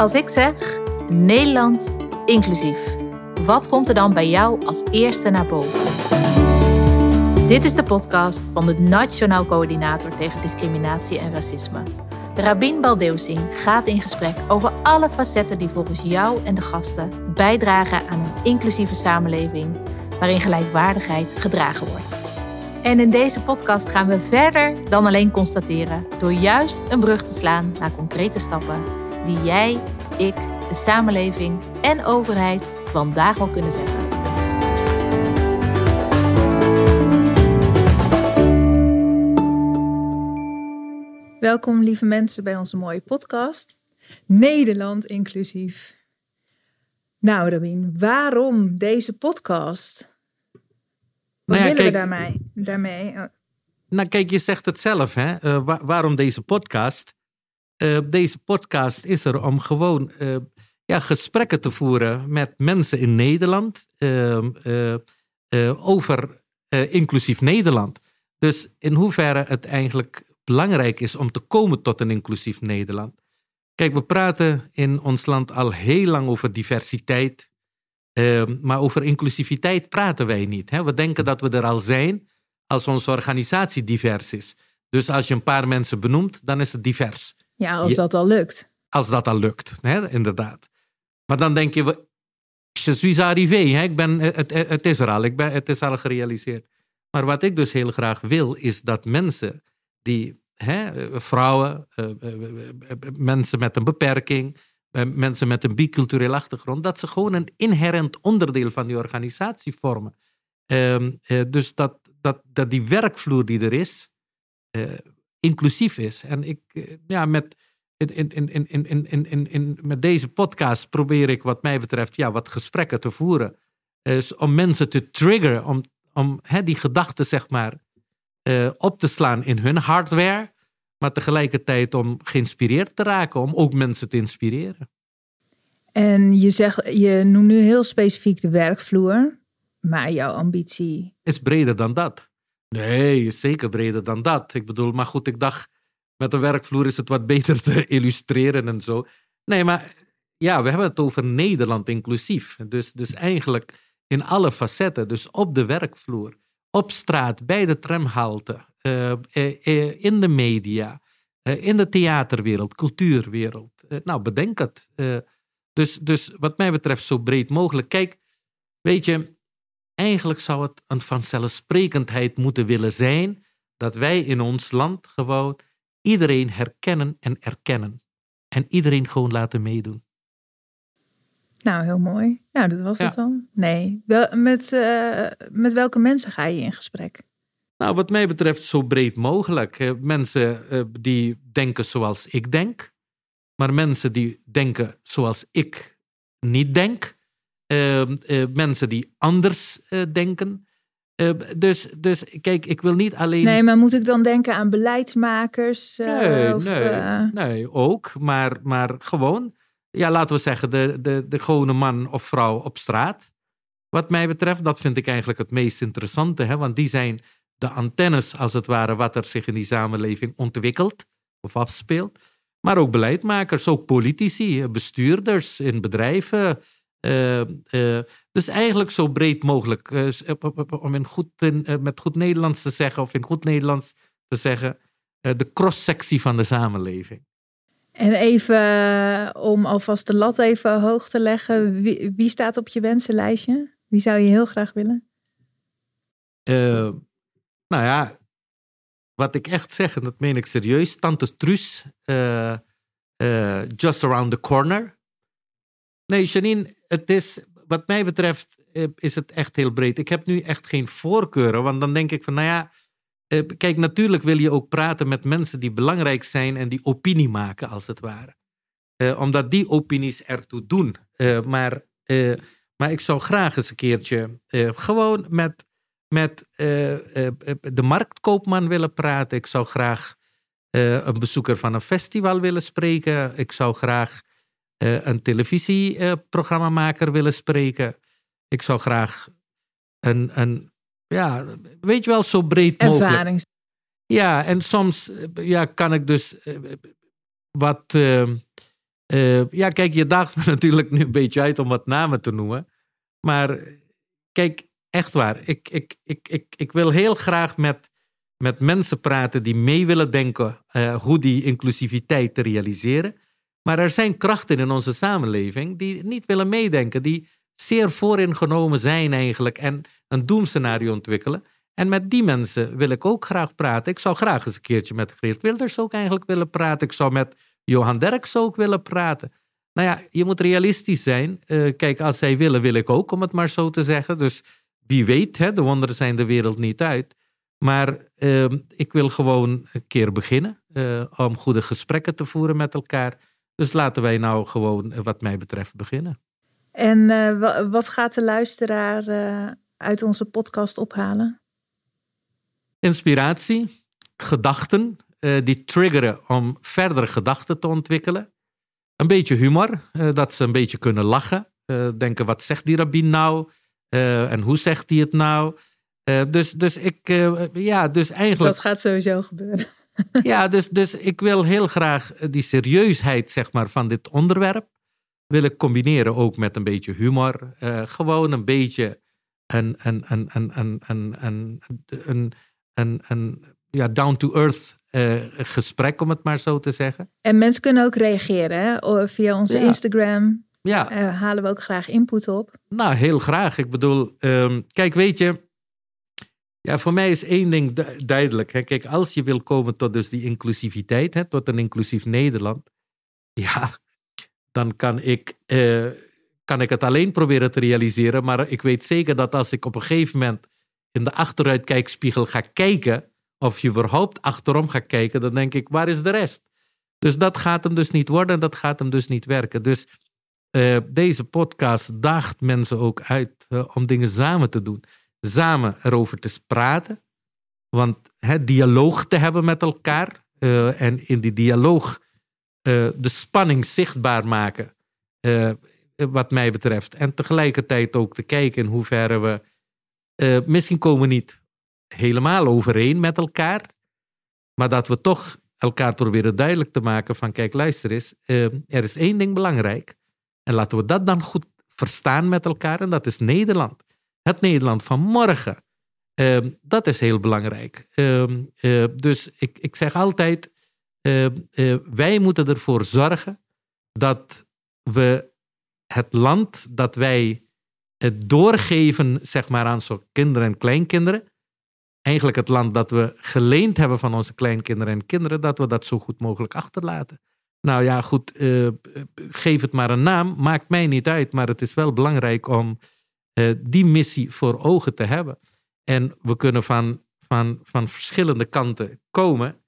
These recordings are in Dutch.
Als ik zeg Nederland inclusief, wat komt er dan bij jou als eerste naar boven? Dit is de podcast van de Nationaal Coördinator tegen Discriminatie en Racisme. Rabin Baldeusing gaat in gesprek over alle facetten die volgens jou en de gasten bijdragen aan een inclusieve samenleving waarin gelijkwaardigheid gedragen wordt. En in deze podcast gaan we verder dan alleen constateren door juist een brug te slaan naar concrete stappen die jij, ik, de samenleving en overheid vandaag al kunnen zetten. Welkom lieve mensen bij onze mooie podcast. Nederland inclusief. Nou Rabin, waarom deze podcast? Wat Nou ja, willen we kijk- daarmee? daarmee? Oh, Nou, kijk, je zegt het zelf, hè? Eh, wa- waarom deze podcast? Eh, deze podcast is er om gewoon eh, ja, gesprekken te voeren met mensen in Nederland ehm, eh, over inclusief Nederland. Dus in hoeverre het eigenlijk belangrijk is om te komen tot een inclusief Nederland. Kijk, we praten in ons land al heel lang over diversiteit. ehm, maar over inclusiviteit praten wij niet. Hè? We denken dat we er al zijn als onze organisatie divers is. Dus als je een paar mensen benoemt, dan is het divers. Ja, als Je- dat al lukt. Als dat al lukt, hè? inderdaad. Maar dan denk je, je suis arrivé. Hè? Ik ben, het, het, het is er al, ik ben, het is al gerealiseerd. Maar wat ik dus heel graag wil, is dat mensen die, hè, eh, vrouwen, eh, eh, eh, eh, mensen met een beperking, eh, mensen met een biculturele achtergrond, dat ze gewoon een inherent onderdeel van die organisatie vormen. Ehm, eh, dus dat, dat, dat die werkvloer die er is, eh, inclusief is. En ik, eh, ja, met, in, in, in, in, in, in, in, met deze podcast probeer ik, wat mij betreft, ja, wat gesprekken te voeren. Dus om mensen te triggeren, om, om die gedachten, zeg maar, eh, op te slaan in hun hardware. Maar tegelijkertijd om geïnspireerd te raken, om ook mensen te inspireren. En je, zegt, je noemt nu heel specifiek de werkvloer, maar jouw ambitie. is breder dan dat. Nee, zeker breder dan dat. Ik bedoel, maar goed, ik dacht, met een werkvloer is het wat beter te illustreren en zo. Nee, maar ja, we hebben het over Nederland inclusief. Dus, dus eigenlijk in alle facetten. Dus op de werkvloer, op straat, bij de tramhalte, eh, eh, eh, in de media, in de theaterwereld, cultuurwereld. Nou, bedenk het. Dus, dus wat mij betreft zo breed mogelijk. Kijk, weet je, eigenlijk zou het een vanzelfsprekendheid moeten willen zijn dat wij in ons land gewoon iedereen herkennen en erkennen. En iedereen gewoon laten meedoen. Nou, heel mooi. Nou, dat was Ja. het dan. Nee. Wel, met, eh, met welke mensen ga je in gesprek? Nou, wat mij betreft zo breed mogelijk. Eh, mensen eh, die denken zoals ik denk, maar mensen die denken zoals ik niet denk. Eh, eh, mensen die anders eh, denken. Eh, dus, dus kijk, ik wil niet alleen. Nee, maar moet ik dan denken aan beleidsmakers? eh, Nee, of, nee, nee, ook. Maar, maar gewoon, ja, laten we zeggen, de, de, de gewone man of vrouw op straat. Wat mij betreft, dat vind ik eigenlijk het meest interessante. Hè? Want die zijn de antennes, als het ware, wat er zich in die samenleving ontwikkelt of afspeelt. Maar ook beleidmakers, ook politici, bestuurders in bedrijven. Eh, eh, dus eigenlijk zo breed mogelijk. eh, om in goed, in, met goed Nederlands te zeggen, of in goed Nederlands te zeggen de cross-sectie van de samenleving. En even om alvast de lat even hoog te leggen. Wie, wie staat op je wensenlijstje? Wie zou je heel graag willen? Nou ja, wat ik echt zeg, en dat meen ik serieus, Tante Truus, just around the corner. Nee, Janine, het is, wat mij betreft, eh, is het echt heel breed. Ik heb nu echt geen voorkeuren, want dan denk ik van, nou ja, eh, kijk, natuurlijk wil je ook praten met mensen die belangrijk zijn en die opinie maken, als het ware. Eh, omdat die opinies ertoe doen. Maar, maar ik zou graag eens een keertje gewoon met, met de marktkoopman willen praten. Ik zou graag een bezoeker van een festival willen spreken. Ik zou graag eh, een televisieprogrammamaker willen spreken. Ik zou graag een, een, ja, weet je wel, zo breed mogelijk. Ervarings. Ja, en soms eh, ja, kan ik dus eh, wat, eh, Uh, ja, kijk, je daagt me natuurlijk nu een beetje uit om wat namen te noemen. Maar kijk, echt waar. Ik, ik, ik, ik, ik wil heel graag met, met mensen praten die mee willen denken uh, hoe die inclusiviteit te realiseren. Maar er zijn krachten in onze samenleving die niet willen meedenken, die zeer vooringenomen zijn eigenlijk en een doemscenario ontwikkelen. En met die mensen wil ik ook graag praten. Ik zou graag eens een keertje met Geert Wilders ook eigenlijk willen praten. Ik zou met Johan Derks ook willen praten. Nou ja, je moet realistisch zijn. Uh, kijk, als zij willen, wil ik ook, om het maar zo te zeggen. Dus wie weet, hè, de wonderen zijn de wereld niet uit. Maar uh, ik wil gewoon een keer beginnen uh, om goede gesprekken te voeren met elkaar. Dus laten wij nou gewoon, wat mij betreft, beginnen. En wat gaat de luisteraar uit onze podcast ophalen? Inspiratie, gedachten uh, die triggeren om verdere gedachten te ontwikkelen. Een beetje humor, dat ze een beetje kunnen lachen. Denken, wat zegt die rabbin nou? en hoe zegt hij het nou? dus, dus ik, ja, dus eigenlijk... Dat gaat sowieso gebeuren. Ja, dus, dus ik wil heel graag die serieusheid, zeg maar, van dit onderwerp wil ik combineren ook met een beetje humor. gewoon een beetje een, een, een, een, een, een, een, een, een, een ja, down-to-earth uh, gesprek, om het maar zo te zeggen. En mensen kunnen ook reageren hè? via onze Ja. Instagram. Ja, eh, halen we ook graag input op. nou heel graag. Ik bedoel, ehm, kijk, weet je, ja, voor mij is één ding du- duidelijk. Hè? Kijk, als je wil komen tot dus die inclusiviteit, hè, tot een inclusief Nederland, ja, dan kan ik, eh, kan ik het alleen proberen te realiseren. Maar ik weet zeker dat als ik op een gegeven moment in de achteruitkijkspiegel ga kijken, of je überhaupt achterom gaat kijken, dan denk ik, waar is de rest? Dus dat gaat hem dus niet worden en dat gaat hem dus niet werken. Dus eh, deze podcast daagt mensen ook uit om dingen samen te doen. Samen erover te praten. Want dialoog te hebben met elkaar. eh, en in die dialoog eh, de spanning zichtbaar maken. eh, wat mij betreft. En tegelijkertijd ook te kijken in hoeverre we. misschien komen we niet helemaal overeen met elkaar. Maar dat we toch elkaar proberen duidelijk te maken van kijk, luister eens, er is één ding belangrijk. En laten we dat dan goed verstaan met elkaar. En dat is Nederland. Het Nederland van morgen. Ehm, dat is heel belangrijk. Ehm, eh, dus ik, ik zeg altijd, ehm, eh, wij moeten ervoor zorgen dat we het land dat wij het doorgeven zeg maar, aan zo'n kinderen en kleinkinderen, eigenlijk het land dat we geleend hebben van onze kleinkinderen en kinderen, dat we dat zo goed mogelijk achterlaten. Nou ja, goed, eh, geef het maar een naam, maakt mij niet uit, maar het is wel belangrijk om eh, die missie voor ogen te hebben. En we kunnen van, van, van verschillende kanten komen.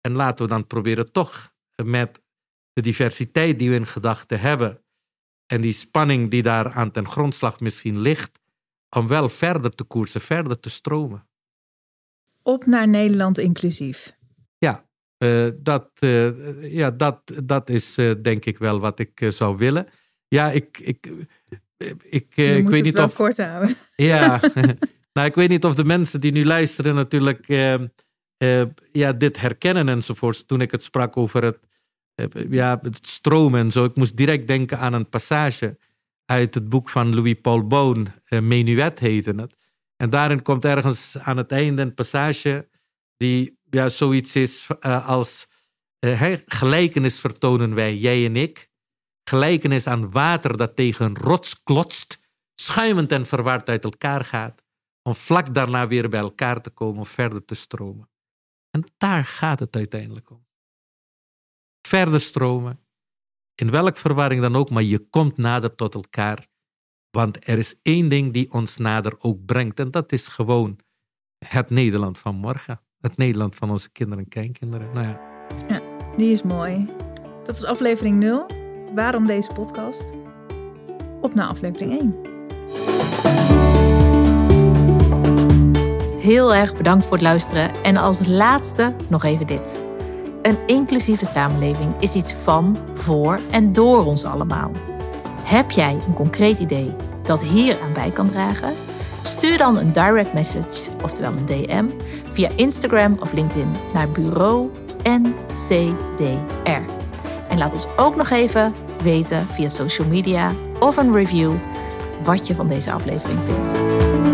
En laten we dan proberen toch met de diversiteit die we in gedachten hebben en die spanning die daar aan ten grondslag misschien ligt, om wel verder te koersen, verder te stromen. Op naar Nederland inclusief. Ja, uh, dat, uh, ja dat, dat is uh, denk ik wel wat ik zou willen. Ja, ik, ik, ik, ik weet niet of. kort houden. Ja, nou, ik weet niet of de mensen die nu luisteren natuurlijk ja, dit herkennen enzovoorts. Toen ik het sprak over het, ja, het stromen en zo. Ik moest direct denken aan een passage uit het boek van Louis Paul Boon, Menuet heette het. En daarin komt ergens aan het einde een passage die ja, zoiets is als gelijkenis vertonen wij, jij en ik. Gelijkenis aan water dat tegen een rots klotst, schuimend en verward uit elkaar gaat, om vlak daarna weer bij elkaar te komen of verder te stromen. En daar gaat het uiteindelijk om. Verder stromen, in welk verwarring dan ook, maar je komt nader tot elkaar. Want er is één ding die ons nader ook brengt, en dat is gewoon het Nederland van morgen. Het Nederland van onze kinderen en kleinkinderen. Nou ja. ja, die is mooi. Dat is aflevering 0. Waarom deze podcast? Op naar aflevering 1. Heel erg bedankt voor het luisteren. En als laatste nog even dit. Een inclusieve samenleving is iets van, voor en door ons allemaal. Heb jij een concreet idee dat hier aan bij kan dragen? Stuur dan een direct message, oftewel een DM, via Instagram of LinkedIn naar bureau NCDR. En laat ons ook nog even weten via social media of een review wat je van deze aflevering vindt.